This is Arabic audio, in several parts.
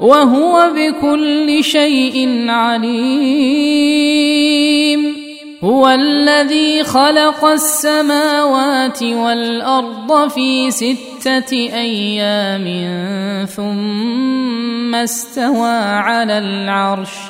وهو بكل شيء عليم. هو الذي خلق السماوات والأرض في ستة أيام ثم استوى على العرش.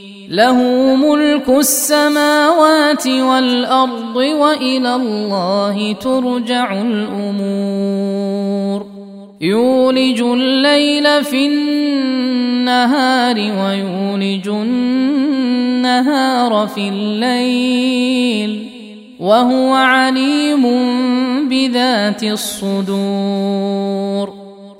له ملك السماوات والأرض وإلى الله ترجع الأمور. يولج الليل في النهار ويولج النهار في الليل وهو عليم بذات الصدور.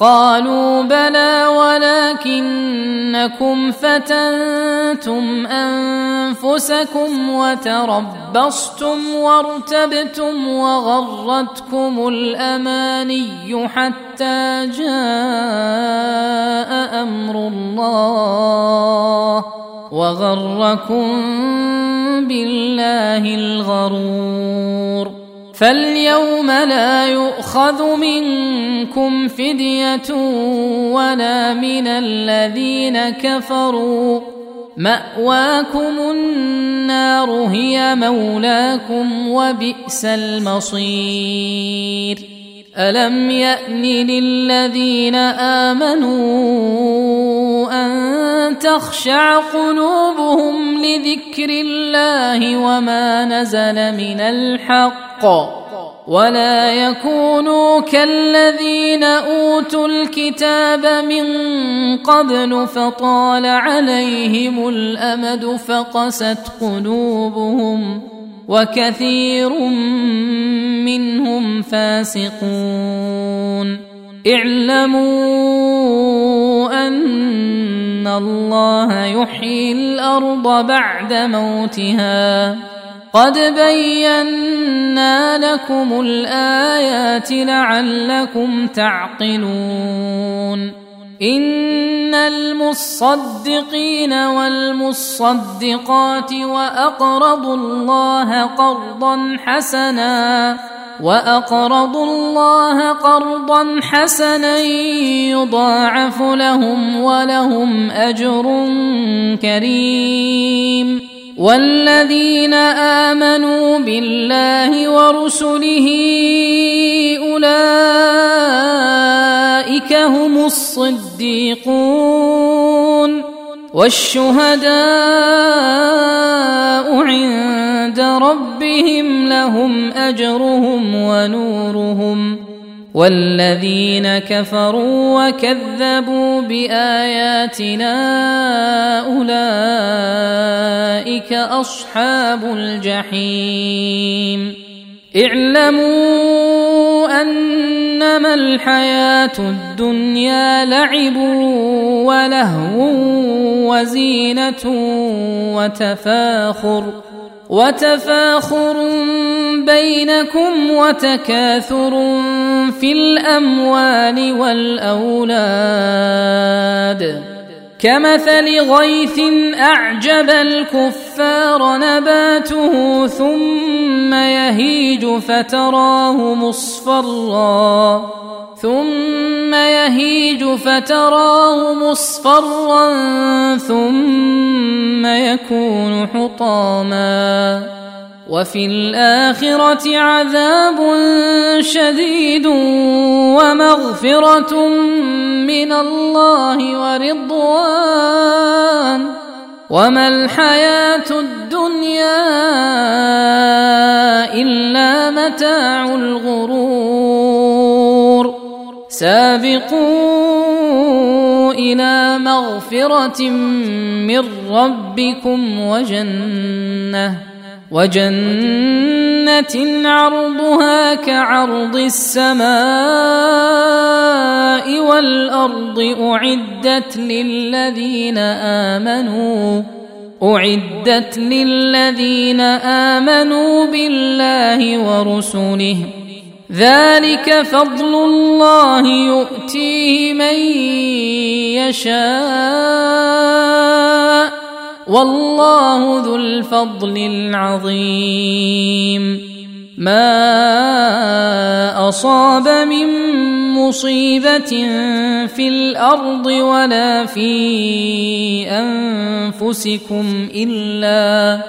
قالوا بلى ولكنكم فتنتم أنفسكم وتربصتم وارتبتم وغرتكم الأماني حتى جاء أمر الله وغركم بالله الغرور فاليوم لا يؤخذ منكم فدية ولا من الذين كفروا. مأواكم النار هي مولاكم وبئس المصير. الم يان للذين امنوا ان تخشع قلوبهم لذكر الله وما نزل من الحق ولا يكونوا كالذين اوتوا الكتاب من قبل فطال عليهم الامد فقست قلوبهم وكثير منهم فاسقون. اعلموا أن الله يحيي الأرض بعد موتها. قد بينا لكم الآيات لعلكم تعقلون. إن المصدقين والمصدقات وأقرضوا الله قرضا حسنا وأقرضوا الله قرضا حسنا يضاعف لهم ولهم أجر كريم. والذين آمنوا بالله ورسله أولئك هم الصديقون والشهداء عند ربهم لهم أجرهم ونورهم والذين كفروا وكذبوا بآياتنا أولئك أصحاب الجحيم اعلموا أنما الحياة الدنيا لعب ولهو وزينة وتفاخر وتفاخر بينكم وتكاثر في الأموال والأولاد. كمثل غيث أعجب الكفار نباته ثم يهيج فتراه مصفرا. ثم يهيج فتراه مصفرا. ثم يكون حطاما. وفي الآخرة عذاب شديد ومغفرة من الله ورضوان. وما الحياة الدنيا إلا متاع الغرور. سابقوا إلى مغفرة من ربكم وجنة وجنة عرضها كعرض السماء والأرض أعدت للذين آمنوا أعدت للذين آمنوا بالله ورسله ذلك فضل الله يؤتيه من يشاء والله ذو الفضل العظيم ما اصاب من مصيبه في الأرض ولا في انفسكم الا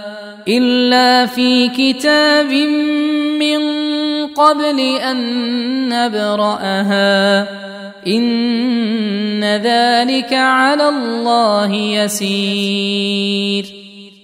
الا في كتاب من قبل ان نبراها. ان ذلك على الله يسير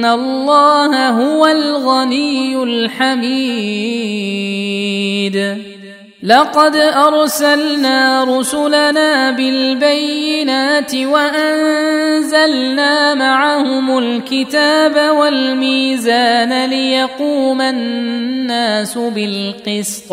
فان الله هو الغني الحميد لقد ارسلنا رسلنا بالبينات وانزلنا معهم الكتاب والميزان ليقوم الناس بالقسط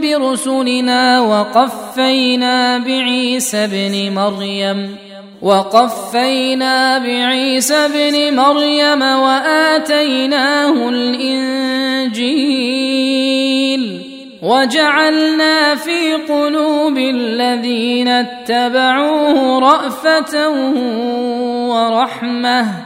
برسلنا وقفينا بعيسى ابن مريم وقفينا بعيسى ابن مريم وآتيناه الإنجيل وجعلنا في قلوب الذين اتبعوه رأفة ورحمة.